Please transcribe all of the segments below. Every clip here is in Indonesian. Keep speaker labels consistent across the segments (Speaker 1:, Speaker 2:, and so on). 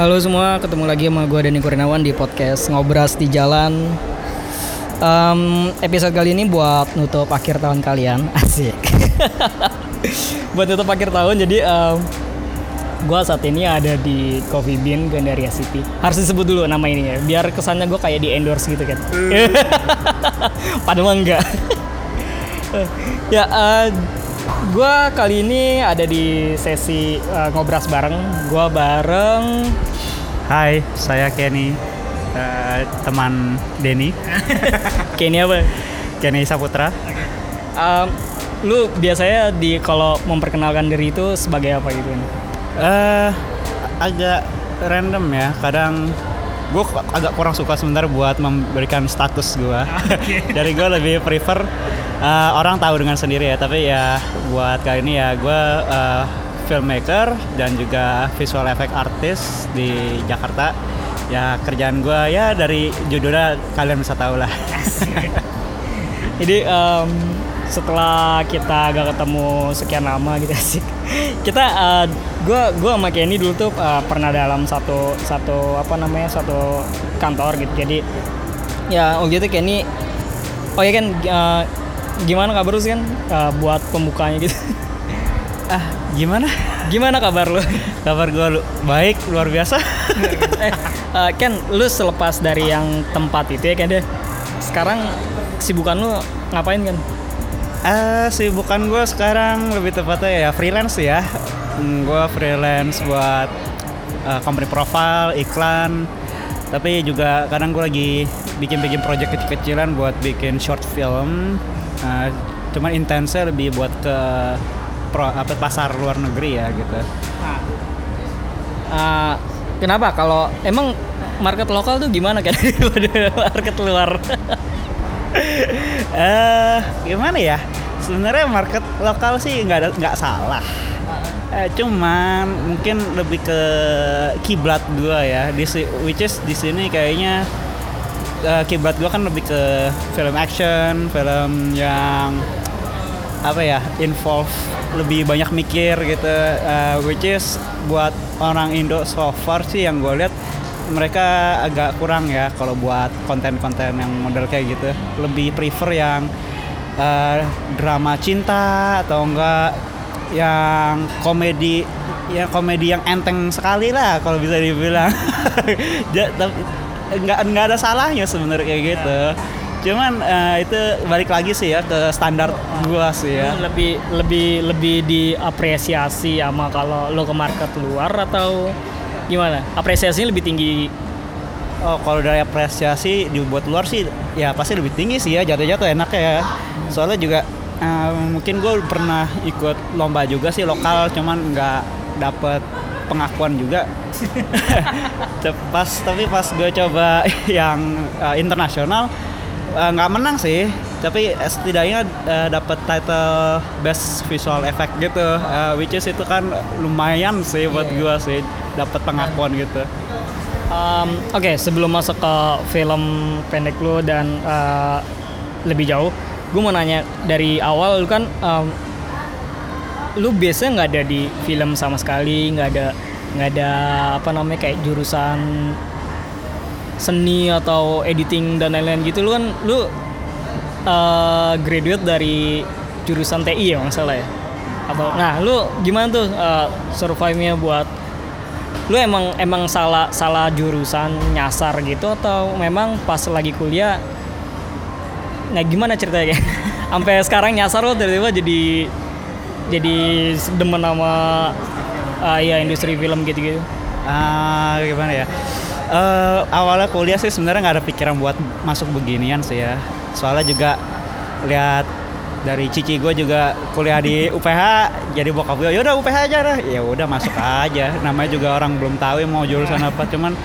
Speaker 1: Halo semua, ketemu lagi sama gue Dani Kurniawan di podcast Ngobras di Jalan. Em, episode kali ini buat nutup akhir tahun kalian, asik. buat nutup akhir tahun, jadi em, gue saat ini ada di Coffee Bean Gandaria City. Harus disebut dulu nama ini ya, biar kesannya gue kayak di endorse gitu kan. Padahal enggak. ya, gue kali ini ada di sesi eh, ngobras bareng. Gue bareng
Speaker 2: Hai, saya Kenny, eh, teman Denny,
Speaker 1: Kenny apa?
Speaker 2: Kenny Saputra.
Speaker 1: Um, lu biasanya di kalau memperkenalkan diri itu sebagai apa gitu?
Speaker 2: Eh, agak random ya, kadang gue agak kurang suka sebentar buat memberikan status gue. Dari gue lebih prefer eh, orang tahu dengan sendiri ya, tapi ya buat kali ini ya gue eh, filmmaker dan juga visual effect artist di Jakarta. Ya kerjaan gue ya dari judulnya kalian bisa tahu lah.
Speaker 1: Jadi em, setelah kita gak ketemu sekian lama gitu sih, kita eh, gua gua sama Kenny dulu tuh eh, pernah dalam satu satu apa namanya satu kantor gitu. Jadi ya waktu itu Kenny, oh ya kan eh, gimana kabar sih kan Eh, buat pembukanya gitu?
Speaker 2: ah, gimana?
Speaker 1: gimana kabar lu?
Speaker 2: Kabar gue lu baik luar biasa.
Speaker 1: eh, eh, Ken, lu selepas dari yang tempat itu ya kan deh. Sekarang kesibukan lu ngapain kan?
Speaker 2: Eh sibukan gue sekarang lebih tepatnya ya freelance ya. gue freelance buat eh, company profile, iklan. Tapi juga kadang gue lagi bikin-bikin project kecil-kecilan buat bikin short film. Eh, cuman intensnya lebih buat ke pro, apa pasar luar negeri ya gitu.
Speaker 1: Ah, kenapa kalau emang market lokal tuh gimana kan daripada market luar?
Speaker 2: Eh gimana ya? Sebenarnya market lokal sih nggak ada nggak salah. Eh, cuman mungkin lebih ke kiblat gua ya. Di which is di sini kayaknya eh, kiblat gua kan lebih ke film action, film yang apa ya involve lebih banyak mikir gitu. Eh, which is buat orang Indo so far sih yang gue lihat mereka agak kurang ya kalau buat konten-konten yang model kayak gitu. Lebih prefer yang eh, drama cinta atau enggak yang komedi ya komedi yang enteng sekali lah kalau bisa dibilang. Nggak nggak ada salahnya sebenarnya kayak gitu cuman eh, itu balik lagi sih ya ke standar gua sih ya
Speaker 1: lebih lebih lebih diapresiasi sama kalau lo ke market luar atau gimana? Apresiasinya lebih tinggi
Speaker 2: Oh, kalau dari apresiasi dibuat luar sih ya pasti lebih tinggi sih ya jatuh-jatuh enak ya. Soalnya juga eh, mungkin gue pernah ikut lomba juga sih lokal cuman nggak dapet pengakuan juga. pas tapi pas gue coba yang eh, internasional eh, nggak menang sih tapi setidaknya eh, dapet title best visual effect gitu. Eh, which is itu kan lumayan sih buat
Speaker 1: Iya.
Speaker 2: gue sih dapat pengakuan gitu.
Speaker 1: Um, Oke, sebelum masuk ke film pendek lu dan uh, lebih jauh, gue mau nanya dari awal lu kan, um, lu biasanya nggak ada di film sama sekali, nggak ada nggak ada apa namanya kayak jurusan seni atau editing dan lain-lain gitu. Lu kan lu uh, graduate dari jurusan TI ya nggak salah ya? Atau nah lu gimana tuh uh, survive-nya buat lu emang emang salah salah jurusan nyasar gitu atau memang pas lagi kuliah nah gimana ceritanya sampai sekarang nyasar lo tiba-tiba jadi jadi demen sama uh, ya industri film gitu-gitu
Speaker 2: Ah, gimana ya? Eh, awalnya kuliah sih sebenarnya nggak ada pikiran buat masuk beginian sih ya. Soalnya juga lihat dari cici gue juga kuliah di UPH, jadi bokap gue yaudah UPH aja dah. Ya udah masuk aja. Namanya juga orang belum tahu ya mau jurusan apa. Cuman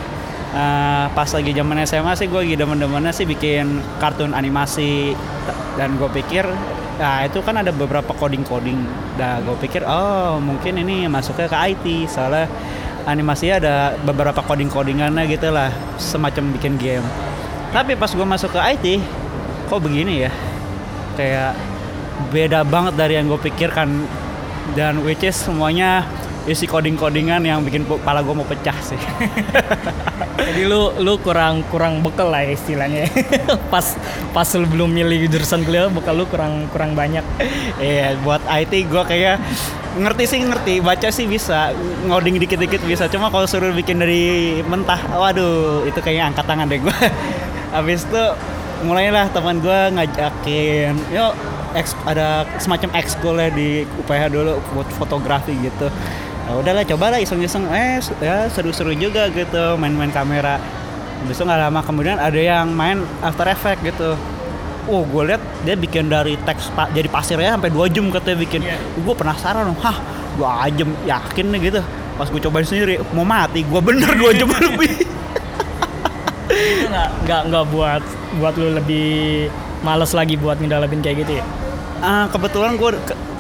Speaker 2: eh, pas lagi zaman SMA sih gue lagi demen-demennya sih bikin kartun animasi dan gue pikir Nah itu kan ada beberapa coding-coding. Nah gue pikir oh mungkin ini masuknya ke IT soalnya animasinya ada beberapa coding-codingannya gitu lah semacam bikin game. Tapi pas gue masuk ke IT kok begini ya? Kayak beda banget dari yang gue pikirkan dan which is semuanya isi coding-codingan yang bikin kepala gue mau pecah sih.
Speaker 1: Jadi lu lu kurang kurang bekal lah ya istilahnya. pas pas lu belum milih jurusan kuliah bekal lu kurang kurang banyak.
Speaker 2: Iya, buat IT gue kayak ngerti sih ngerti, baca sih bisa, ngoding dikit-dikit bisa. Cuma kalau suruh bikin dari mentah, waduh, itu kayaknya angkat tangan deh gue. Habis itu mulailah teman gue ngajakin, yuk ada semacam ekskul ya di UPH dulu buat fotografi gitu. Ya udahlah cobalah iseng-iseng, eh ya seru-seru juga gitu main-main kamera. Habis itu nggak lama kemudian ada yang main After Effects gitu. Oh, gue lihat dia bikin dari teks pa jadi pasir ya sampai dua jam katanya bikin.
Speaker 1: Iya.
Speaker 2: Gue penasaran, hah dua jam yakin nih gitu. Pas gue cobain sendiri, mau mati, gue bener dua jam lebih.
Speaker 1: Itu nggak nggak buat buat lu lebih males lagi buat ngedalamin kayak gitu ya.
Speaker 2: Ah, kebetulan gue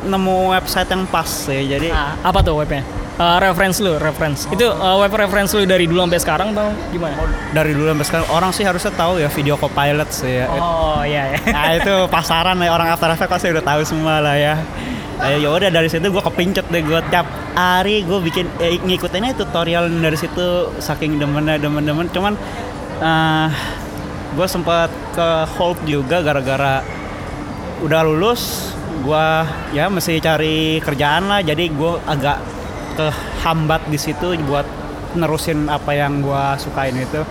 Speaker 2: nemu website yang pas ya, jadi
Speaker 1: Nah, apa tuh webnya? Uh, reference lu, reference. Itu uh, web reference lu dari dulu sampai sekarang atau gimana?
Speaker 2: dari dulu sampai sekarang orang sih harusnya tahu ya video copilot sih ya.
Speaker 1: Oh iya ya.
Speaker 2: Nah itu pasaran ya orang After Effects pasti udah tahu semua lah ya. Eh, ya udah dari situ gue kepincet deh gue tiap hari gue bikin eh, ngikutinnya tutorial dari situ saking demennya demen-demen cuman eh gue sempat ke hold juga gara-gara udah lulus gue ya mesti cari kerjaan lah jadi gue agak kehambat di situ buat nerusin apa yang gue sukain itu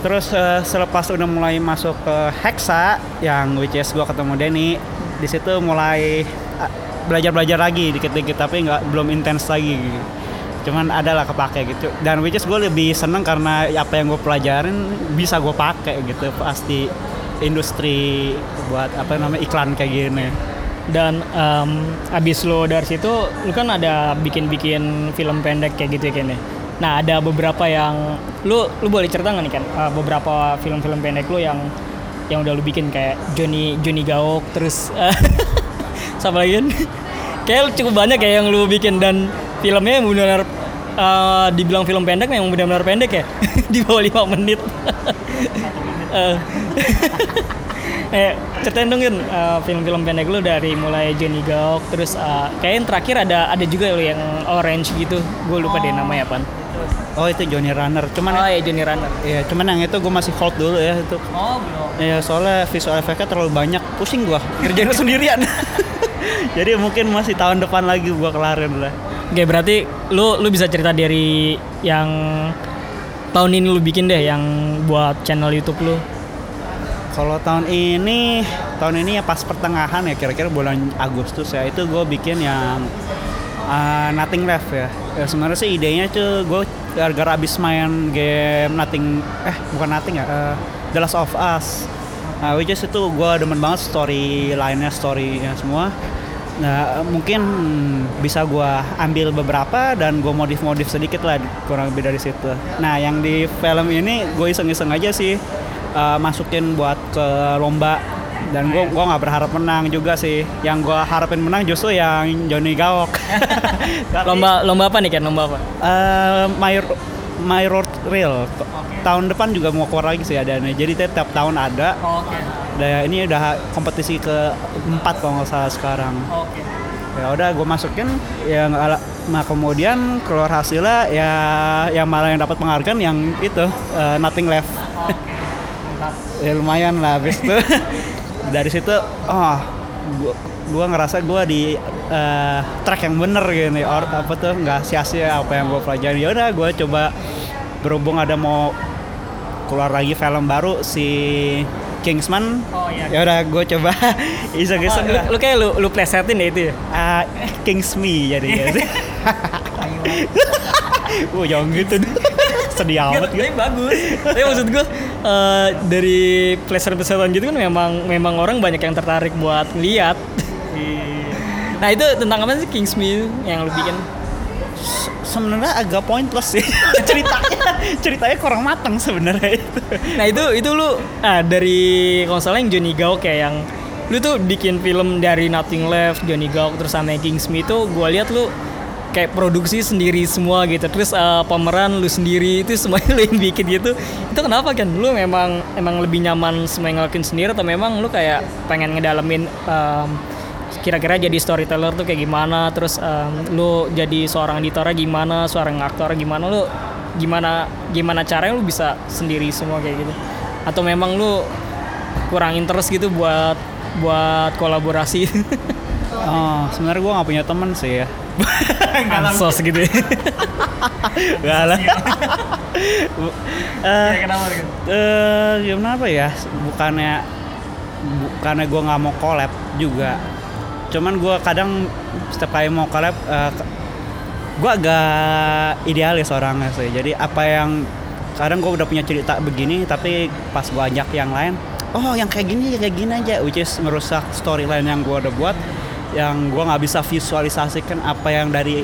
Speaker 2: Terus eh, selepas udah mulai masuk ke Hexa yang which is gua ketemu Denny, di situ mulai belajar-belajar lagi dikit-dikit tapi nggak belum intens lagi. Cuman ada lah kepake gitu. Dan which is gue lebih seneng karena apa yang gue pelajarin bisa gue pakai gitu pasti industri buat apa namanya iklan kayak gini.
Speaker 1: Dan em, abis lo dari situ, lu kan ada bikin-bikin film pendek kayak gitu ya Ken ya? Nah ada beberapa yang lu lu boleh cerita nggak nih kan uh, beberapa film-film pendek lu yang yang udah lu bikin kayak Johnny Johnny Gaok terus uh, sama lagi kayak cukup banyak ya yang lu bikin dan filmnya benar-benar uh, dibilang film pendek memang benar-benar pendek ya di bawah lima menit. Eh, Eh, ceritain dong Yun, eh, film-film pendek lu dari mulai Johnny Gaok terus eh, kayaknya yang terakhir ada ada juga lu yang orange gitu. Gue lupa deh namanya apa.
Speaker 2: Oh itu Johnny Runner. Cuman
Speaker 1: Oh ya Johnny Runner.
Speaker 2: ya cuman yang itu gue masih hold dulu ya itu.
Speaker 1: Oh, belum.
Speaker 2: Ya soalnya visual efeknya terlalu banyak, pusing gua ngerjainnya sendirian. Jadi mungkin masih tahun depan lagi gua kelarin lah.
Speaker 1: Oke, berarti lu lu bisa cerita dari yang tahun ini lu bikin deh yang buat channel YouTube lu.
Speaker 2: Kalau tahun ini, tahun ini ya pas pertengahan ya kira-kira bulan Agustus ya itu gue bikin yang uh, Nothing Left ya. ya sebenarnya sih idenya tuh gue gara-gara abis main game Nothing, eh bukan Nothing ya, uh, The Last of Us. Nah, which is itu gue demen banget story lainnya, story-nya semua. Nah, mungkin bisa gue ambil beberapa dan gue modif-modif sedikit lah kurang lebih dari situ. Nah, yang di film ini gue iseng-iseng aja sih uh, masukin buat ke lomba dan gue gua nggak berharap menang juga sih. Yang gue harapin menang justru yang Johnny. Tapi,
Speaker 1: Lomba lomba apa nih kan? Lomba apa?
Speaker 2: eh, my my road rail tahun depan juga mau keluar lagi sih adanya. Jadi tiap tahun ada.
Speaker 1: Oke.
Speaker 2: Dan ini udah kompetisi ke empat kalau nggak salah sekarang.
Speaker 1: Oke.
Speaker 2: ya udah gue masukin ya ala- nah kemudian keluar hasilnya ya yang malah yang dapat penghargaan yang itu eh, nothing left
Speaker 1: Oke.
Speaker 2: Ya lumayan lah habis itu dari situ oh gua, gua ngerasa gua di eh, track yang bener gini or apa tuh nggak sia-sia apa yang gua pelajari ya udah gua coba berhubung ada mau keluar lagi film baru si Kingsman
Speaker 1: Oh iya.
Speaker 2: ya udah gua coba iseng-iseng
Speaker 1: Oh,
Speaker 2: lah
Speaker 1: lu, lu kayak lu lu plesetin ya itu ya.
Speaker 2: Ah, Kings Me jadi ya. Wah jangan gitu deh. Sedih amat
Speaker 1: Tapi bagus. Tapi maksud gue eh, dari pleasure-pleasurean gitu kan memang memang orang banyak yang tertarik buat lihat. nah itu tentang apa sih Kings Me yang lu bikin?
Speaker 2: Sebenarnya agak pointless sih ceritanya. Ceritanya kurang matang sebenarnya itu.
Speaker 1: Nah itu itu lu ah, dari kalau salah yang Johnny Gaok kayak yang lu tuh bikin film dari Nothing Left, Johnny Gaok terus sama Kings Me itu gue lihat lu kayak produksi sendiri semua gitu. Terus eh, pemeran lu sendiri itu semuanya lu yang bikin gitu. Itu kenapa kan lu memang emang lebih nyaman semua yang ngelakuin sendiri atau memang lu kayak pengen ngedalamin em, kira-kira jadi storyteller tuh kayak gimana? Terus em, lu jadi seorang editornya gimana? Seorang aktor gimana? Lu gimana gimana caranya lu bisa sendiri semua kayak gitu? Atau memang lu kurang interest gitu buat buat kolaborasi?
Speaker 2: Oh, sebenarnya gue gak punya temen sih ya.
Speaker 1: Ansos gitu ya.
Speaker 2: Gak lah. Eh,
Speaker 1: kenapa gitu?
Speaker 2: eh, gimana apa ya? Bukannya bukannya gue nggak mau collab juga. Cuman gue kadang setiap kali mau collab, eh, gue agak idealis orangnya sih. Jadi apa yang kadang gue udah punya cerita begini, tapi pas gue ajak yang lain, oh yang kayak gini kayak gini aja, which is merusak storyline yang gue udah buat, yang gue nggak bisa visualisasikan apa yang dari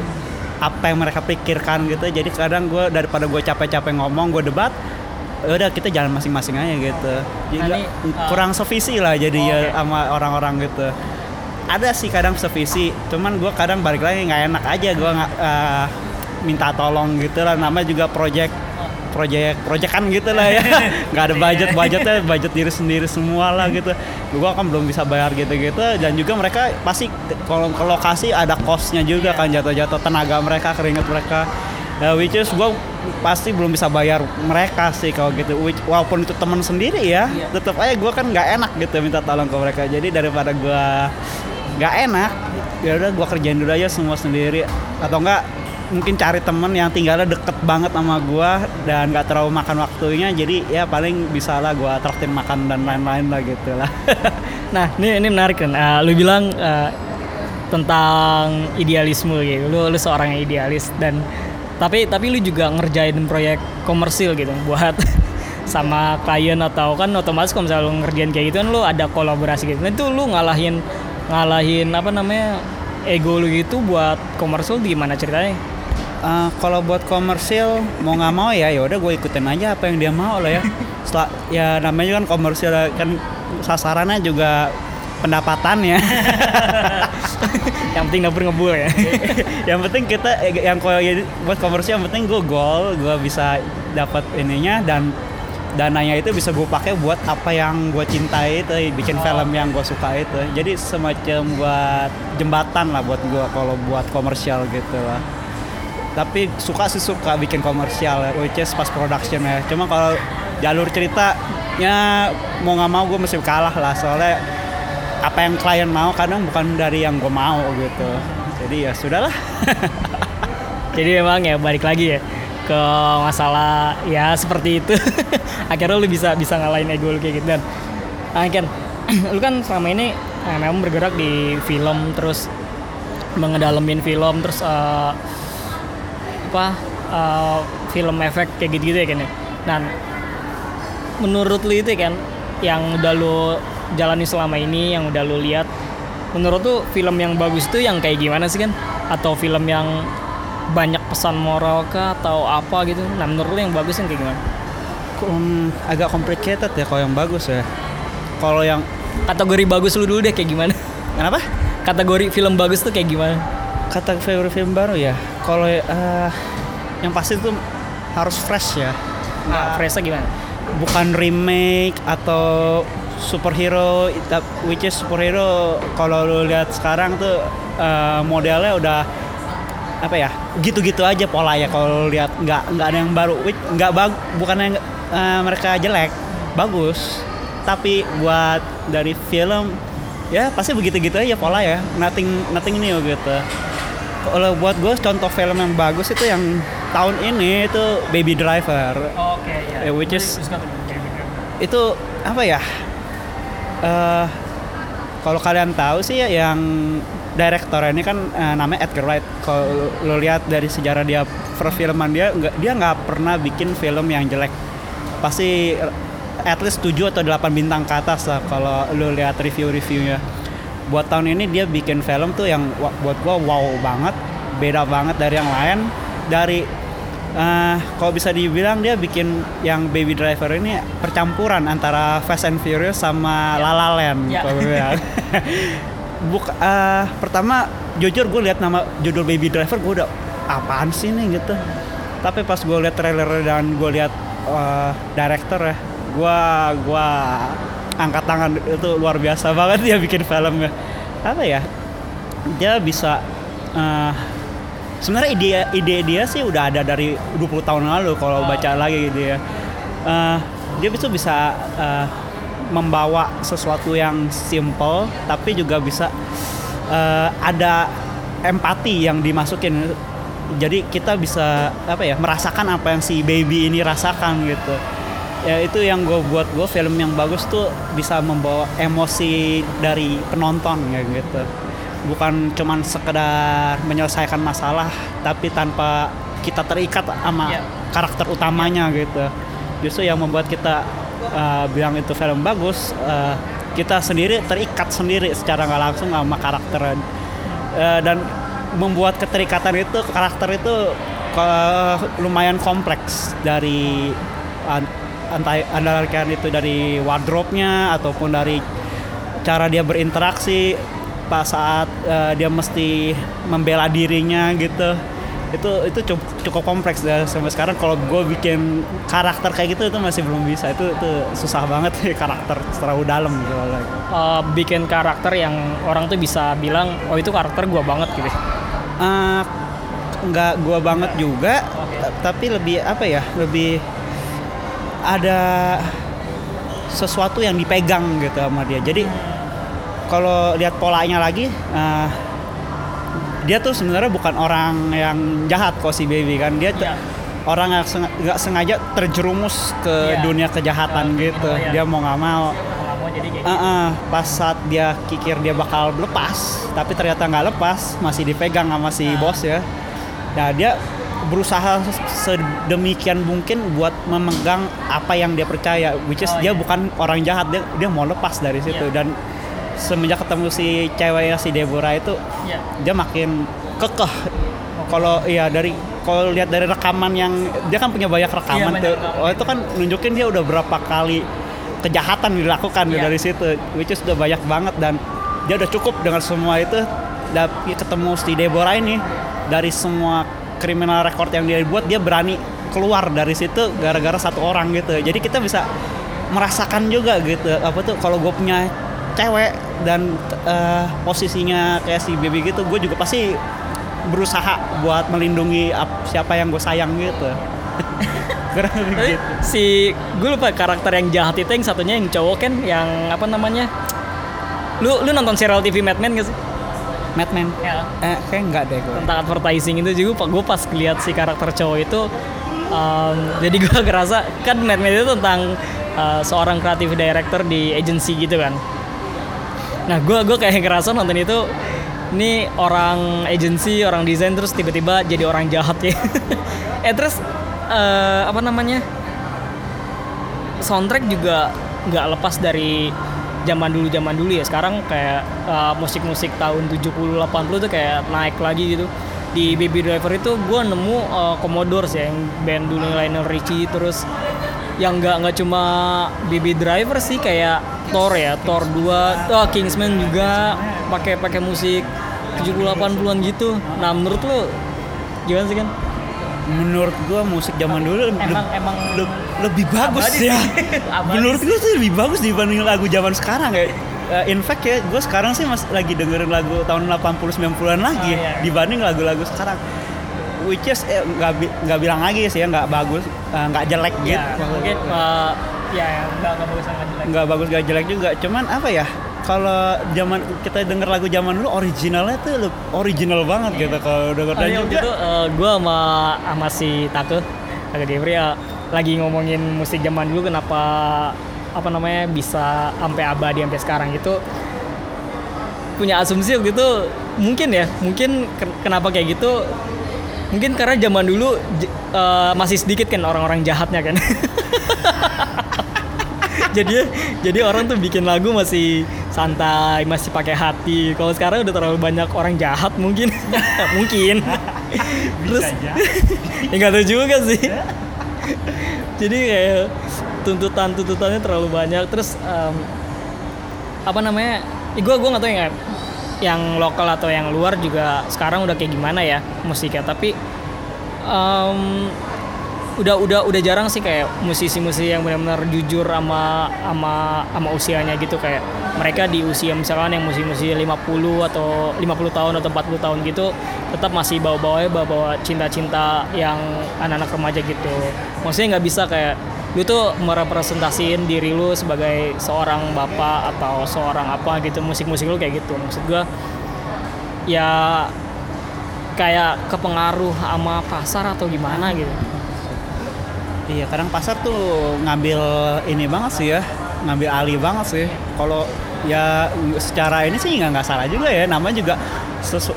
Speaker 2: apa yang mereka pikirkan gitu. Jadi kadang gue daripada gue capek-capek ngomong gue debat ya udah kita jalan masing-masing aja gitu. Jadi
Speaker 1: Nah, ini, uh,
Speaker 2: kurang sevisi lah jadi ya
Speaker 1: Oke.
Speaker 2: sama orang-orang gitu. Ada sih kadang sevisi cuman gue kadang balik lagi nggak enak aja. Gue nggak uh, minta tolong gitu lah. Namanya juga project project proyekan gitu lah ya. Nggak ada budget budgetnya budget diri sendiri semua lah gitu. Gue kan belum bisa bayar gitu-gitu dan juga mereka pasti kalau ke lokasi ada costnya juga kan jatuh-jatuh tenaga mereka keringat mereka. Ya, which is gue pasti belum bisa bayar mereka sih kalau gitu. Which, walaupun itu teman sendiri ya
Speaker 1: Iya.
Speaker 2: tetap aja gue kan nggak enak gitu minta tolong ke mereka. Jadi daripada gue nggak enak ya udah gue kerjain dulu aja semua sendiri. Atau enggak mungkin cari temen yang tinggalnya deket banget sama gue dan nggak terlalu makan waktunya jadi ya paling bisa lah gue traktir makan dan lain-lain lah gitu lah
Speaker 1: Nah, ini ini menarik kan. Eh, lu bilang eh, tentang idealisme gitu. Lu lu seorang yang idealis dan tapi tapi lu juga ngerjain proyek komersil gitu buat sama klien atau kan otomatis kalau misalnya lu ngerjain kayak gitu kan lu ada kolaborasi gitu. Nah, itu lu ngalahin ngalahin apa namanya ego lu gitu buat komersil gimana ceritanya?
Speaker 2: Eh, kalau buat komersil mau nggak mau ya ya udah gue ikutin aja apa yang dia mau lah ya. Setelah, ya namanya kan komersil kan sasarannya juga pendapatan ya.
Speaker 1: Yang penting dapur ngebul ya.
Speaker 2: yang penting kita eh, yang kalau buat komersial yang penting gue goal gue bisa dapat ininya dan dananya itu bisa gue pakai buat apa yang gue cintai itu bikin film yang gue suka itu. Jadi semacam buat jembatan lah buat gue kalau buat komersial gitu lah tapi suka sih suka bikin komersial ya, which is pas production ya cuma kalau jalur ceritanya mau nggak mau gue mesti kalah lah. Soalnya apa yang klien mau kadang bukan dari yang gue mau gitu. Jadi ya sudahlah.
Speaker 1: Jadi memang ya balik lagi ya ke masalah ya seperti itu. Akhirnya lu bisa bisa ngalahin ego lu kayak gitu. Dan ah, Ken, lu kan selama ini eh, memang bergerak di film terus mengedalamin film terus eh, apa eh, film efek kayak gitu-gitu ya Ken ya. Dan menurut lu itu kan yang udah lu jalani selama ini yang udah lu lihat menurut tuh film yang bagus tuh yang kayak gimana sih kan atau film yang banyak pesan moral kah atau apa gitu? Nah menurut lu yang bagus yang kayak gimana?
Speaker 2: Hmm, agak complicated ya kalau yang bagus ya. Kalau yang
Speaker 1: kategori bagus lu dulu deh kayak gimana?
Speaker 2: Kenapa?
Speaker 1: Kategori film bagus tuh kayak gimana?
Speaker 2: Kata favorite film baru ya kalau eh, yang pasti itu harus fresh ya.
Speaker 1: Nah. Fresa gimana?
Speaker 2: Bukan remake atau superhero it- which is superhero kalau lu lihat sekarang tuh eh, modelnya udah apa ya gitu-gitu aja pola ya kalau lihat nggak nggak ada yang baru nggak bag bukan yang eh, mereka jelek bagus. Tapi buat dari film ya pasti begitu-gitu aja pola ya. Nothing nothing new gitu kalau buat gue contoh film yang bagus itu yang tahun ini itu Baby Driver.
Speaker 1: Oke ya
Speaker 2: Eh, which is- itu apa ya? Eh kalau kalian tahu sih ya yang direktor ini kan eh, namanya Edgar Wright. Kalau lo lihat dari sejarah dia perfilman dia nggak dia nggak pernah bikin film yang jelek. Pasti at least 7 atau 8 bintang ke atas lah kalau lo lihat review-reviewnya buat tahun ini dia bikin film tuh yang buat gua wow banget beda banget dari yang lain dari eh kalau bisa dibilang dia bikin yang Baby Driver ini percampuran antara Fast and Furious sama La La Land
Speaker 1: Ya.
Speaker 2: kalau gue bilang. Buk, eh, pertama jujur gue lihat nama judul Baby Driver gue udah apaan sih nih gitu. Tapi pas gue lihat trailer dan gue lihat eh, director ya, gue gua angkat tangan itu luar biasa banget dia bikin filmnya. Apa ya? dia bisa uh, sebenarnya ide ide dia sih udah ada dari 20 tahun lalu kalau
Speaker 1: Oh.
Speaker 2: baca lagi gitu ya. Uh, dia bisa bisa uh, membawa sesuatu yang simple tapi juga bisa uh, ada empati yang dimasukin. Jadi kita bisa apa ya merasakan apa yang si baby ini rasakan gitu. Ya itu yang gue buat. Gue film yang bagus tuh bisa membawa emosi dari penonton ya gitu. Bukan cuman sekedar menyelesaikan masalah tapi tanpa kita terikat sama
Speaker 1: Iya.
Speaker 2: karakter utamanya gitu. Justru yang membuat kita uh, bilang itu film bagus uh, kita sendiri terikat sendiri secara nggak langsung sama karakter. Uh, dan membuat keterikatan itu karakter itu uh, lumayan kompleks dari andalkan itu dari wardrobe-nya ataupun dari cara dia berinteraksi pas saat uh, dia mesti membela dirinya gitu. Itu itu cukup, cukup kompleks ya sampai sekarang kalau gue bikin karakter kayak gitu itu masih belum bisa. Itu itu susah banget karakter terlalu dalam gitu
Speaker 1: Uh, bikin karakter yang orang tuh bisa bilang oh itu karakter gua banget gitu.
Speaker 2: Uh, nggak gua banget juga ta- tapi lebih apa ya lebih ada sesuatu yang dipegang gitu sama dia jadi kalau lihat polanya lagi uh, dia tuh sebenarnya bukan orang yang jahat kok si baby kan dia
Speaker 1: Iya.
Speaker 2: orang yang senga- nggak sengaja terjerumus ke
Speaker 1: Iya.
Speaker 2: dunia kejahatan
Speaker 1: Ke
Speaker 2: gitu
Speaker 1: dunia.
Speaker 2: dia mau nggak mau
Speaker 1: jadi kayak
Speaker 2: Uh, uh, pas saat dia kikir dia bakal lepas, tapi ternyata nggak lepas, masih dipegang sama si
Speaker 1: Nah.
Speaker 2: bos ya. Nah dia berusaha sedemikian mungkin buat memegang apa yang dia percaya, which is
Speaker 1: Oh,
Speaker 2: dia
Speaker 1: iya.
Speaker 2: bukan orang jahat, dia dia mau lepas dari situ
Speaker 1: Iya.
Speaker 2: dan semenjak ketemu si ceweknya si Deborah itu
Speaker 1: Iya.
Speaker 2: dia makin kekeh. Kalau iya dari kalau lihat dari rekaman yang dia kan punya banyak rekaman
Speaker 1: banyak
Speaker 2: tuh,
Speaker 1: rekaman.
Speaker 2: oh itu kan nunjukin dia udah berapa kali kejahatan dilakukan
Speaker 1: Iya.
Speaker 2: dari situ, which is udah banyak banget dan dia udah cukup dengan semua itu. Dia ketemu si Deborah ini dari semua kriminal record yang dia buat dia berani keluar dari situ gara-gara satu orang gitu. Jadi kita bisa merasakan juga gitu apa tuh kalau gue punya cewek dan eh, posisinya kayak si baby gitu, gue juga pasti berusaha buat melindungi ap- siapa yang gue sayang gitu. Gitu.
Speaker 1: si gue lupa karakter yang jahat itu yang satunya yang cowok kan yang apa namanya? Lu lu nonton serial TV Mad Men gak sih?
Speaker 2: Madman.
Speaker 1: Ya.
Speaker 2: Eh, kayak enggak deh gue.
Speaker 1: Tentang advertising itu juga gue pas lihat si karakter cowok itu um, jadi gue ngerasa kan Mad Men itu tentang uh, seorang creative director di agency gitu kan. Nah gue gue kayak ngerasa nonton itu ini orang agency orang desain terus tiba-tiba jadi orang jahat ya. eh terus eh, apa namanya soundtrack juga nggak lepas dari zaman dulu zaman dulu ya. Sekarang kayak eh, musik-musik tahun 70 80 tuh kayak naik lagi gitu. Di Baby Driver itu gue nemu eh, Commodores ya yang band dulu Lionel Richie terus yang nggak nggak cuma Baby Driver sih kayak Thor ya Thor 2 oh, Kingsman juga pakai pakai musik 70 80-an gitu. Nah menurut lo gimana sih kan
Speaker 2: Menurut gua musik zaman dulu
Speaker 1: Emang-
Speaker 2: le-
Speaker 1: emang
Speaker 2: le- lebih bagus ya. Menurut gua sih lebih bagus dibanding lagu zaman sekarang ya. Eh, in fact ya, gue sekarang sih masih lagi dengerin lagu tahun 80 90-an lagi
Speaker 1: Oh, iya.
Speaker 2: dibanding lagu-lagu sekarang. Which is eh, nggak bi- nggak bilang lagi sih ya nggak bagus, eh, nggak jelek gitu.
Speaker 1: ya mungkin eh, ya nggak nggak bagus sama jelek
Speaker 2: nggak bagus nggak jelek juga. Cuman apa ya? Kalau zaman kita denger lagu zaman dulu originalnya tuh original banget gitu kalau denger.
Speaker 1: Oh,
Speaker 2: dan
Speaker 1: iya,
Speaker 2: juga
Speaker 1: itu gue sama sama si Take Take Devri ya lagi ngomongin musik zaman dulu kenapa apa namanya bisa sampai abadi sampai sekarang gitu. Punya asumsi waktu itu mungkin ya mungkin ken- kenapa kayak gitu? Mungkin karena zaman dulu eh, masih sedikit kan orang-orang jahatnya kan jadi jadi orang tuh bikin lagu masih santai masih pakai hati. Kalau sekarang udah terlalu banyak orang jahat mungkin. Mungkin. Terus ya nggak tahu juga sih. Jadi kayak tuntutan tuntutannya terlalu banyak. Terus em, apa namanya gue gue nggak tahu yang yang lokal atau yang luar juga sekarang udah kayak gimana ya musiknya. Tapi em, udah udah udah jarang sih kayak musisi-musisi yang benar-benar jujur sama sama sama usianya gitu. Kayak mereka di usia misalkan yang musisi-musisi 50 atau 50 tahun atau 40 tahun gitu tetap masih bawa-bawa bawa-bawa cinta-cinta yang anak-anak remaja gitu. Maksudnya nggak bisa kayak lu tuh merepresentasiin diri lu sebagai seorang bapak atau seorang apa gitu musik-musik lu kayak gitu. Maksud gua ya kayak kepengaruh sama pasar atau gimana gitu
Speaker 2: Iya, kadang pasar tuh ngambil ini banget sih ya, ngambil alih banget sih. Kalau ya secara ini sih nggak nggak salah juga ya, namanya juga sesu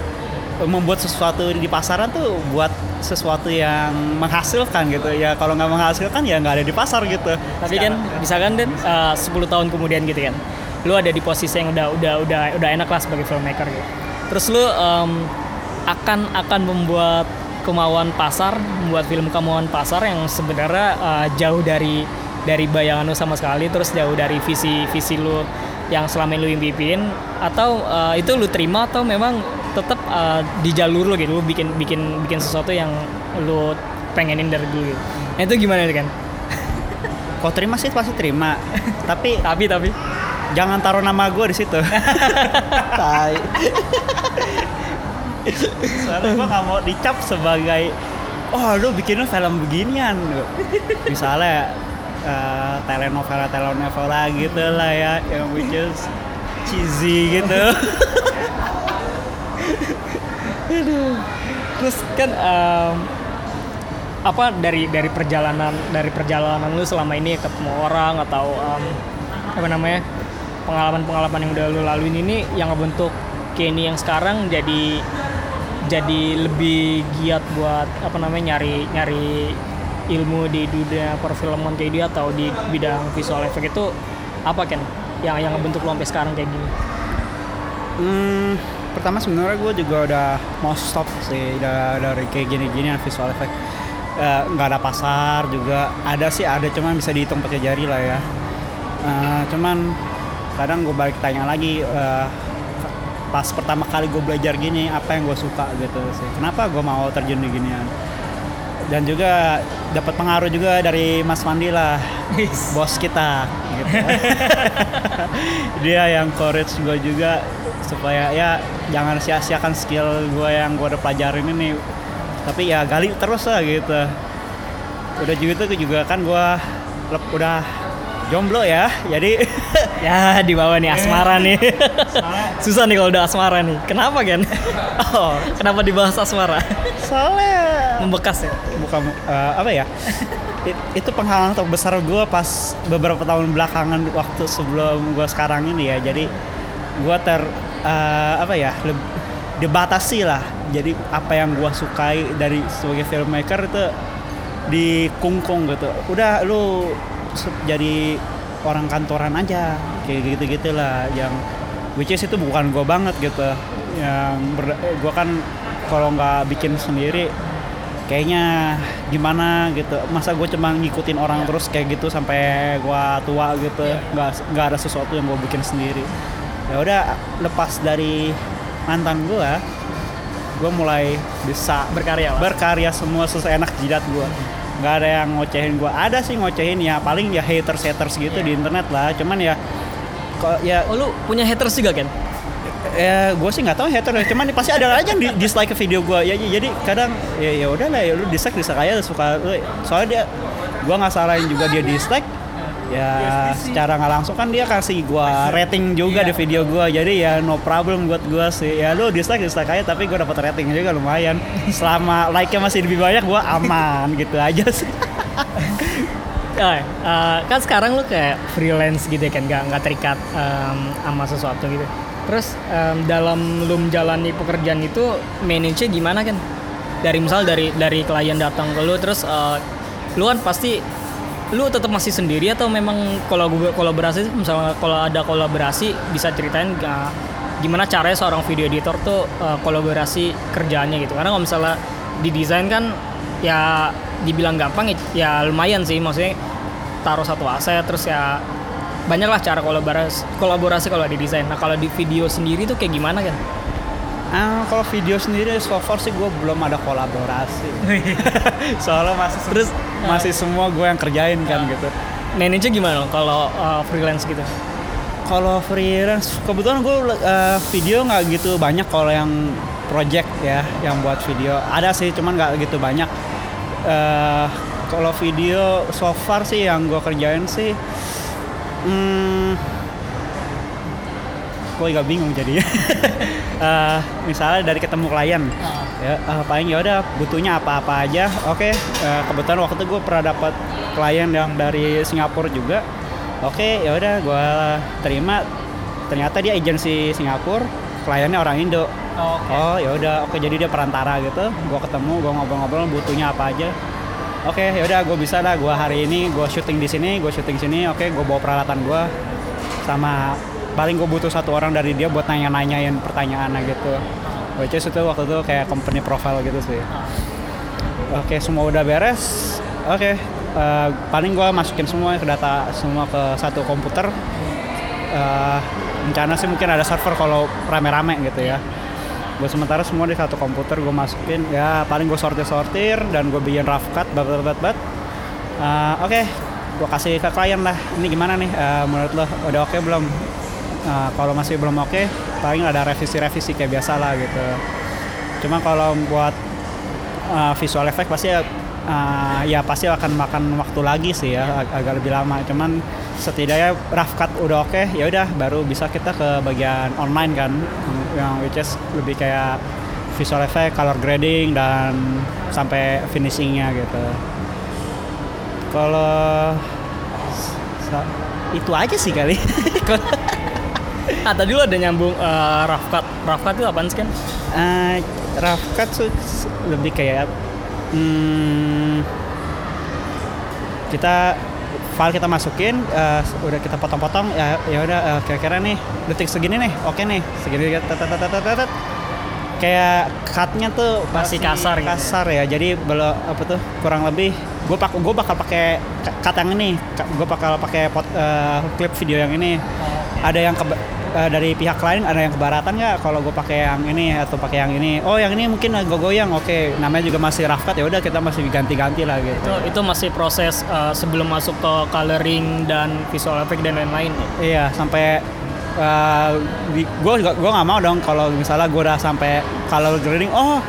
Speaker 2: membuat sesuatu di pasaran tuh buat sesuatu yang menghasilkan gitu ya. Kalau nggak menghasilkan ya nggak ada di pasar gitu.
Speaker 1: tapi kan misalkan dan uh, 10 tahun kemudian gitu kan lu ada di posisi yang udah udah udah udah enak lah sebagai filmmaker gitu terus lu um, akan akan membuat kemauan pasar membuat film kemauan pasar yang sebenarnya uh, jauh dari dari bayangan lu sama sekali terus jauh dari visi visi lu yang selama ini lu impiin atau uh, itu lu terima atau memang tetap uh, di jalur lu gitu lu bikin bikin bikin sesuatu yang lu pengenin dari dulu gitu. Nah, itu gimana kan?
Speaker 2: Kau terima sih pasti terima, tapi
Speaker 1: Tapi tapi
Speaker 2: jangan taruh nama gue di situ. Tai. Soalnya gue nggak mau dicap sebagai oh lu bikin film beginian. Misalnya uh, telenovela telenovela gitu lah ya yang which is cheesy gitu.
Speaker 1: Terus kan em, apa dari dari perjalanan dari perjalanan lu selama ini ketemu orang atau em, apa namanya pengalaman-pengalaman yang udah lu laluin ini yang ngebentuk Kenny yang sekarang jadi jadi lebih giat buat apa namanya nyari nyari ilmu di dunia perfilman kayak dia atau di bidang visual effect itu apa kan yang yang ngebentuk sampai sekarang kayak gini
Speaker 2: Hmm, pertama sebenarnya gue juga udah mau stop sih da- dari kayak gini-gini visual effect. Eh, nggak ada pasar juga ada sih ada cuman bisa dihitung pakai jari lah ya. Eh, cuman kadang gue balik tanya lagi eh, pas pertama kali gue belajar gini apa yang gue suka gitu sih. Kenapa gue mau terjun di ginian? Dan juga dapat pengaruh juga dari Mas Mandi lah, bos kita. Gitu. Dia yang courage gue juga supaya ya jangan sia-siakan skill gue yang gue udah pelajarin ini tapi ya gali terus lah gitu udah gitu tuh juga kan gue udah jomblo ya jadi
Speaker 1: Ya di bawah nih asmara nih. Susah nih kalau udah asmara nih. Kenapa kan? Oh, kenapa dibahas asmara?
Speaker 2: soalnya
Speaker 1: Membekas ya.
Speaker 2: bukan eh, apa ya It- itu penghalang terbesar gue pas beberapa tahun belakangan waktu sebelum gue sekarang ini ya jadi gue ter eh, apa ya dibatasi lah jadi apa yang gue sukai dari sebagai filmmaker itu dikungkung gitu udah lu jadi orang kantoran aja kayak gitu gitulah yang which is itu bukan gue banget gitu. Yang gue kan kalau nggak bikin sendiri kayaknya gimana gitu. Masa gue cuma ngikutin orang terus kayak gitu sampai gue tua gitu. Nggak nggak ada sesuatu yang gue bikin sendiri. Ya udah lepas dari mantan gue gue mulai bisa
Speaker 1: Berkarya lah.
Speaker 2: berkarya semua seenak jidat gue nggak ada yang ngocehin gue ada sih ngocehin ya paling ya haters haters gitu di internet lah. Cuman ya kok ya
Speaker 1: Oh lu punya haters juga kan?
Speaker 2: ya gue sih nggak tahu hater ya. cuman pasti ada aja yang di- dislike ke video gue ya jadi kadang ya ya udah lah ya lu dislike dislike aja suka lu. Soalnya dia gue nggak salahin juga dia dislike ya secara nggak langsung kan dia kasih gue rating juga di video gue jadi ya no problem buat gue sih. Ya lu dislike dislike aja tapi gue dapat rating juga lumayan. Selama like nya masih lebih banyak gue aman gitu aja sih.
Speaker 1: Oh, eh, kan sekarang lu kayak freelance gitu ya kan, nggak nggak terikat em, sama sesuatu gitu. Terus em, dalam lu menjalani pekerjaan itu manage gimana kan? Dari misal dari dari klien datang ke lu, terus eh, lu kan pasti lu tetap masih sendiri atau memang kalau kolaborasi misalnya kalau ada kolaborasi bisa ceritain eh, gimana caranya seorang video editor tuh eh, kolaborasi kerjaannya gitu? Karena kalau misalnya di desain kan ya dibilang gampang ya, ya lumayan sih. Maksudnya taruh satu aset terus ya banyak lah cara kolaborasi kolaborasi kalau di desain nah kalau di video sendiri tuh kayak gimana kan
Speaker 2: Ah, kalau video sendiri so far sih gue belum ada kolaborasi. Soalnya masih terus masih semua gue yang kerjain kan gitu.
Speaker 1: Manage gimana kalau uh, freelance gitu?
Speaker 2: Kalau freelance kebetulan gue uh, video nggak gitu banyak kalau yang project ya yang buat video ada sih cuman nggak gitu banyak. Uh, kalau video so far sih yang gue kerjain sih, hmm, gue agak bingung jadi. uh, misalnya dari ketemu klien, uh. ya uh, paling ya udah butuhnya apa-apa aja. Oke, okay, uh, kebetulan waktu itu gue pernah dapat klien yang dari Singapura juga. Oke, okay, ya udah gue terima. Ternyata dia agensi Singapura, kliennya orang Indo. Oh, okay. oh ya udah, oke okay, jadi dia perantara gitu. Gue ketemu, gue ngobrol-ngobrol butuhnya apa aja oke okay, yaudah gue bisa lah gue hari ini gue syuting di sini gue syuting sini oke okay, gue bawa peralatan gue sama paling gue butuh satu orang dari dia buat nanya-nanyain pertanyaannya gitu. Which is itu waktu itu kayak company profile gitu sih. Oke semua udah beres. Oke uh, eh, paling gue masukin semua ke data semua ke satu komputer. Uh, rencana sih mungkin ada server kalau rame-rame gitu ya. Gue sementara semua di satu komputer gue masukin. Ya paling gue sortir sortir dan gue bikin rough cut bat bat bat bat uh, oke okay, gue kasih ke klien lah. Ini gimana nih? Uh, menurut lo udah oke okay belum uh, kalau masih belum oke okay, paling ada revisi-revisi kayak biasa lah gitu cuma kalau buat uh, visual effect pasti uh, ya pasti akan makan waktu lagi sih ya ag agak lebih lama cuman setidaknya rough cut udah oke okay, ya udah baru bisa kita ke bagian online kan yang which is lebih kayak visual effect, color grading dan sampai finishingnya gitu. Kalau itu aja sih kali.
Speaker 1: ah tadi lo ada nyambung uh, rough cut. Rough cut itu apa sih kan?
Speaker 2: Uh, rough cut tuh lebih kayak hmm, kita file kita masukin uh, udah kita potong-potong ya ya udah uh, kira-kira nih detik segini nih oke okay nih segini kayak cutnya tuh
Speaker 1: masih kasar
Speaker 2: gitu. kasar ya jadi belum apa tuh kurang lebih gue pak gue bakal pakai cut yang ini gue bakal pakai uh, klip video yang ini oh, okay. ada yang ke, uh, dari pihak lain ada yang kebaratan nggak? Kalau gue pakai yang ini atau pakai yang ini. Oh yang ini mungkin gue goyang oke okay. namanya juga masih rough cut ya udah kita masih ganti-ganti lah gitu.
Speaker 1: Itu, itu masih proses uh, sebelum masuk ke coloring dan visual effect dan lain-lain
Speaker 2: iya sampai uh, gue gue nggak mau dong kalau misalnya gue udah sampai color grading. Oh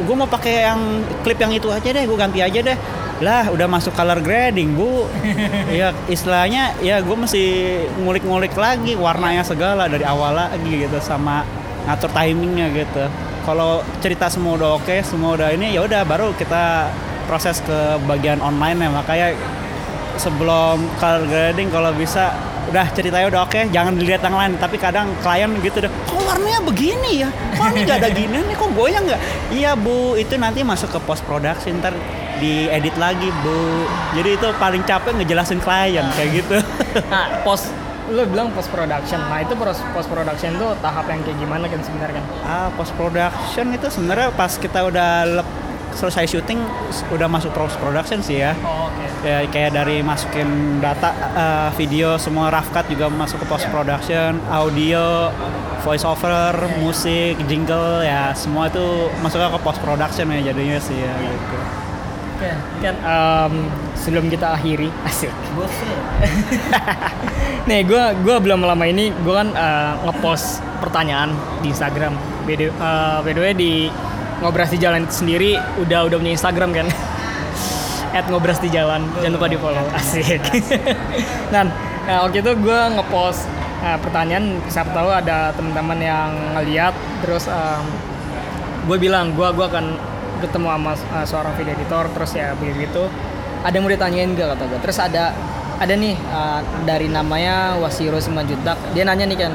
Speaker 2: gue mau pakai yang klip yang itu aja deh gue ganti aja deh lah udah masuk color grading bu. Ya istilahnya ya gue masih ngulik-ngulik lagi warnanya segala dari awal lagi gitu sama ngatur timingnya gitu. Kalau cerita semua udah oke okay, semua udah ini ya udah baru kita proses ke bagian online ya makanya sebelum color grading kalau bisa udah ceritanya udah oke okay, jangan dilihat yang lain. Tapi kadang klien gitu deh kok warnanya begini ya? Kok ini gak ada gini nih? Kok goyang nggak? Iya bu. Itu nanti masuk ke post production ntar diedit lagi bu. Jadi itu paling capek ngejelasin klien kayak gitu.
Speaker 1: Nah post lo bilang post production. Nah itu post production tuh tahap yang kayak gimana kan sebenarnya kan?
Speaker 2: Ah post production itu sebenarnya pas kita udah lep, selesai syuting udah masuk post production sih ya. Oh, okay. ya kayak dari masukin data uh, video semua rough cut juga masuk ke post production yeah. audio voice over yeah. musik jingle ya semua itu masuk ke post production ya jadinya sih ya gitu
Speaker 1: Oke, kan um, sebelum kita akhiri asik. Nih, gue gua belum lama ini gue kan uh, ngepost pertanyaan di Instagram. Uh, by the way di ngobras di jalan itu sendiri udah udah punya Instagram kan. At ngobras di jalan, jangan lupa di follow. Asik. Dan uh, waktu itu gue ngepost uh, pertanyaan, siapa tahu ada teman-teman yang ngeliat, terus um, gue bilang gue gue akan ketemu sama uh, seorang video editor terus ya begitu ada yang mau ditanyain gak kata gue terus ada ada nih uh, dari namanya Wasiro Simanjutak dia nanya nih kan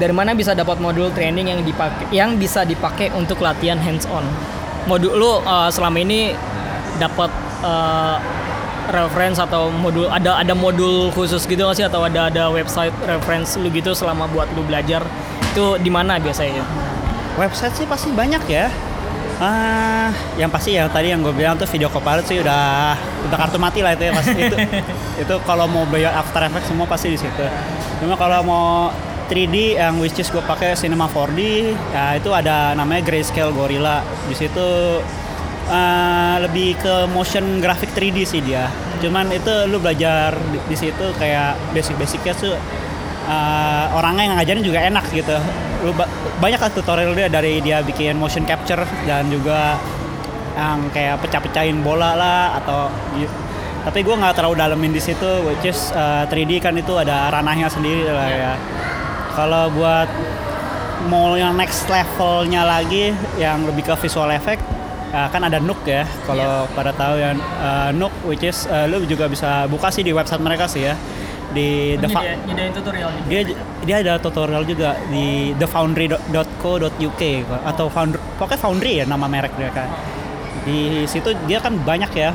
Speaker 1: dari mana bisa dapat modul training yang dipakai yang bisa dipakai untuk latihan hands on modul lu uh, selama ini dapat uh, reference atau modul ada ada modul khusus gitu gak sih? Atau ada ada website reference lu gitu selama buat lu belajar? Itu di mana biasanya?
Speaker 2: Website sih pasti banyak ya Ah, yang pasti ya tadi yang gue bilang tuh video copilot sih udah udah kartu mati lah itu ya pasti itu. itu kalau mau bayar After Effects semua pasti di situ. Cuma kalau mau 3D yang which is gue pakai Cinema 4D ya itu ada namanya Grayscale Gorilla di situ uh, lebih ke motion graphic 3D sih dia cuman itu lu belajar di, di situ kayak basic-basicnya tuh uh, orangnya yang ngajarin juga enak gitu banyak lah tutorial dia dari dia bikin motion capture dan juga yang kayak pecah-pecahin bola lah atau tapi gue nggak terlalu dalemin di situ which is uh, 3D kan itu ada ranahnya sendiri lah ya. Kalau buat mau yang next levelnya lagi yang lebih ke visual effect uh, kan ada Nook ya kalau yeah. pada tahu yang uh, Nook which is uh, lu juga bisa buka sih di website mereka sih ya di
Speaker 1: oh, the dia, tutorial
Speaker 2: dia dia ada tutorial juga di thefoundry.co.uk atau founder pokoknya foundry ya nama merek dia kan. Di situ dia kan banyak ya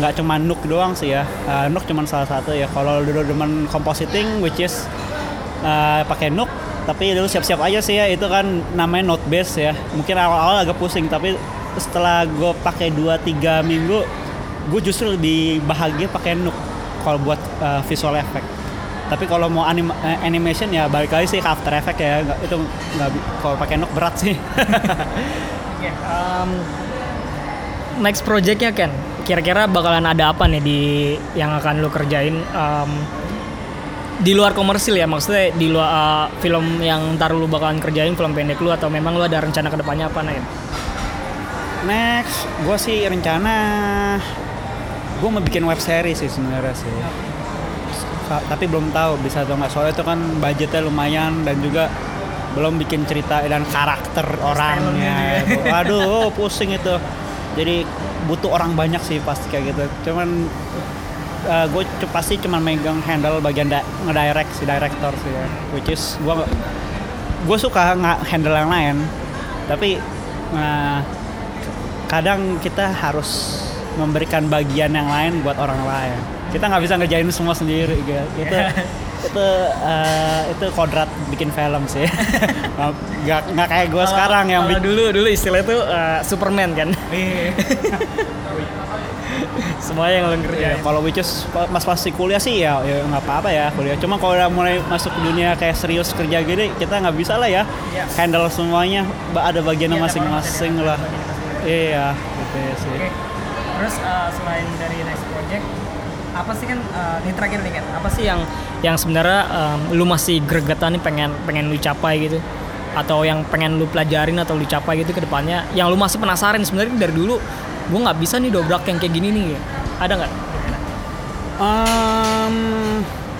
Speaker 2: nggak uh, cuma Nook doang sih ya. Uh, Nook cuma salah satu ya. Kalau dulu demen compositing which is uh, pakai Nook tapi dulu siap-siap aja sih ya. Itu kan namanya Note base ya. Mungkin awal-awal agak pusing tapi setelah gue pakai 2-3 minggu gue justru lebih bahagia pakai Nook kalau buat uh, visual effect. Tapi kalau mau anim animation ya balik lagi sih ke After Effects ya. Nggak, itu nggak kalau pakai Nook berat sih.
Speaker 1: Okay, um, next projectnya kan kira-kira bakalan ada apa nih di yang akan lo kerjain um, di luar komersil ya? Maksudnya di luar uh, film yang ntar lu bakalan kerjain film pendek lu atau memang lu ada rencana ke depannya apa nih?
Speaker 2: Next, gue sih rencana gue mau bikin web series sih sebenarnya sih. Tapi belum tahu bisa atau nggak. Soalnya itu kan budgetnya lumayan dan juga belum bikin cerita dan karakter orangnya. Waduh, pusing itu. Jadi butuh orang banyak sih pasti kayak gitu. Cuman uh, gue pasti cuma megang handle bagian da ngedirect si director sih ya. Which is gue gue suka nggak handle yang lain. Tapi uh, kadang kita harus memberikan bagian yang lain buat orang lain. Kita nggak bisa ngerjain semua sendiri gitu itu itu uh, itu kodrat bikin film sih. Nggak nggak kayak gue sekarang yang
Speaker 1: dulu dulu istilah itu uh, Superman kan? Iya. semua yang lo kerja
Speaker 2: ya, kalau which is mas pasti kuliah sih ya ya nggak apa-apa ya kuliah. Cuma kalau udah mulai masuk dunia kayak serius kerja gini kita nggak bisa lah ya yeah. handle semuanya. Ada bagiannya iya, masing-masing lah. iya gitu ya sih. Okay.
Speaker 1: Terus uh, selain dari next project apa sih kan uh, ini terakhir nih kan apa sih yang yang sebenarnya um, lu masih gregetan nih pengen pengen lu capai gitu? Atau yang pengen lu pelajarin atau lu capai gitu ke depannya? Yang lu masih penasaran sebenarnya dari dulu gue nggak bisa nih dobrak yang kayak gini nih ada nggak?
Speaker 2: Um,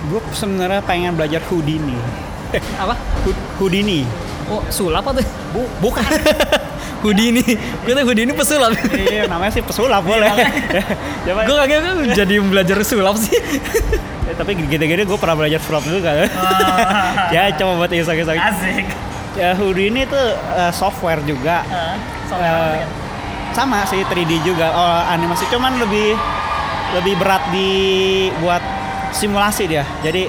Speaker 2: gue sebenarnya pengen belajar Houdini.
Speaker 1: Apa?
Speaker 2: Houdini.
Speaker 1: Oh sulap apa tuh? Bu, bukan Houdini. Gue tuh Houdini pesulap.
Speaker 2: iya, namanya sih pesulap boleh.
Speaker 1: Coba. Gue kagak kan jadi belajar sulap sih.
Speaker 2: ya, tapi gede-gede gue pernah belajar sulap juga kan. Oh. ya coba buat iseng-iseng.
Speaker 1: Asik.
Speaker 2: Ya Houdini itu uh, software juga. Uh, software uh, sama sih 3D juga. Oh, animasi cuman lebih lebih berat di buat simulasi dia. Jadi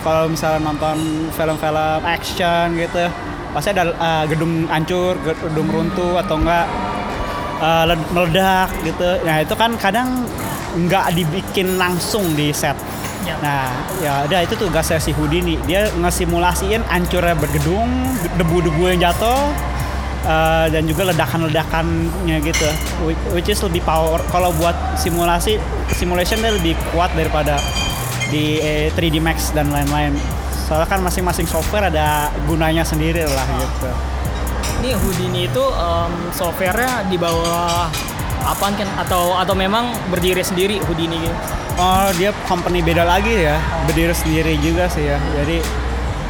Speaker 2: kalau misalnya nonton film-film action gitu pasti ada uh, gedung hancur, gedung runtuh atau enggak uh, meledak gitu. Nah itu kan kadang nggak dibikin langsung di set. Ya. Nah ya ada itu tugasnya si Houdini. Dia ngesimulasiin hancurnya bergedung, debu-debu yang jatuh, uh, dan juga ledakan-ledakannya gitu. Which is lebih power. Kalau buat simulasi, simulation dia lebih kuat daripada di eh, 3D Max dan lain-lain soalnya kan masing-masing software ada gunanya sendiri lah gitu.
Speaker 1: Ini Houdini itu um, softwarenya di bawah apa kan? Atau atau memang berdiri sendiri Houdini gitu?
Speaker 2: Oh dia company beda lagi ya. Berdiri sendiri juga sih ya. Jadi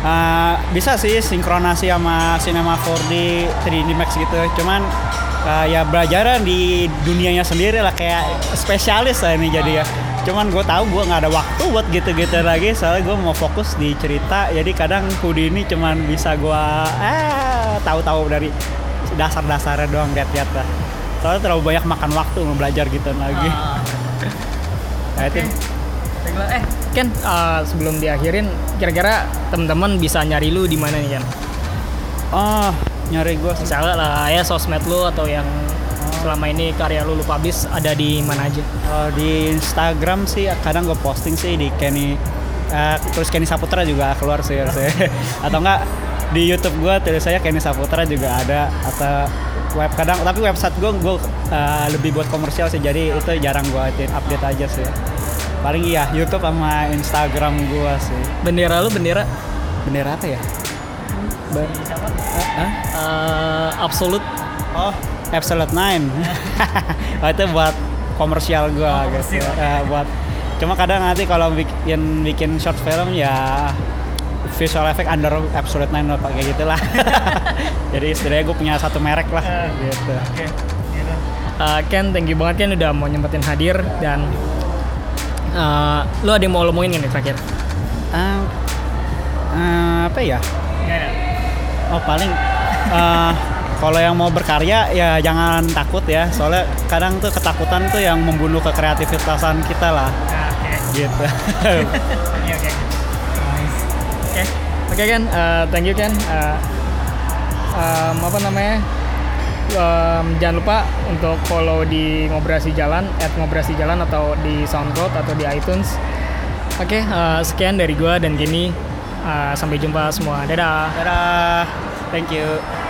Speaker 2: uh, bisa sih sinkronasi sama Cinema 4D 3D Max gitu. Cuman uh, ya belajar di dunianya sendiri lah. Kayak spesialis lah ini jadi ya cuman gue tahu gue nggak ada waktu buat gitu-gitu lagi soalnya gue mau fokus di cerita. Jadi kadang kudi ini cuman bisa gue eh tahu-tahu dari dasar-dasarnya doang lihat-lihat lah. Soalnya terlalu banyak makan waktu mau belajar gitu lagi. Uh,
Speaker 1: nah, okay. itu eh Ken uh, sebelum diakhirin kira-kira teman-teman bisa nyari lu di mana nih Ken?
Speaker 2: Oh nyari gue
Speaker 1: misalnya lah ya sosmed lu atau yang selama ini karya lu lu publish ada di mana aja?
Speaker 2: Uh, di Instagram sih kadang gue posting sih di Kenny Eh, terus Kenny Saputra juga keluar sih harusnya. atau enggak di YouTube gue tulis saya Kenny Saputra juga ada atau web kadang tapi website gue gue eh, lebih buat komersial sih jadi itu jarang gue update aja sih. Paling iya YouTube sama Instagram gue sih.
Speaker 1: Bendera lu bendera?
Speaker 2: Bendera apa ya? Ba- Eh, eh?
Speaker 1: eh, absolute.
Speaker 2: Oh Absolute Nine oh, itu buat komersial gue
Speaker 1: Oh,
Speaker 2: gitu
Speaker 1: komersial.
Speaker 2: Eh, buat cuma kadang nanti kalau bikin bikin short film ya visual effect under Absolute Nine lah kayak gitulah jadi istilahnya gue punya satu merek lah
Speaker 1: Eh.
Speaker 2: gitu
Speaker 1: Uh, Ken, thank you banget Ken udah mau nyempetin hadir dan uh, lu ada yang mau lo omongin nggak nih terakhir?
Speaker 2: Ah, ah, apa ya oh paling eh, kalau yang mau berkarya ya jangan takut ya soalnya kadang tuh ketakutan tuh yang membunuh kekreativitasan kita lah
Speaker 1: Oke,
Speaker 2: gitu
Speaker 1: oke, oke. Oke, oke Ken, uh, thank you Ken. Uh, um, apa namanya? Um, jangan lupa untuk follow di Ngobrasi Jalan, at Ngobrasi Jalan atau di SoundCloud atau di iTunes. Oke, uh, sekian dari gua dan Gini. Uh, sampai jumpa semua. Dadah.
Speaker 2: dadah thank you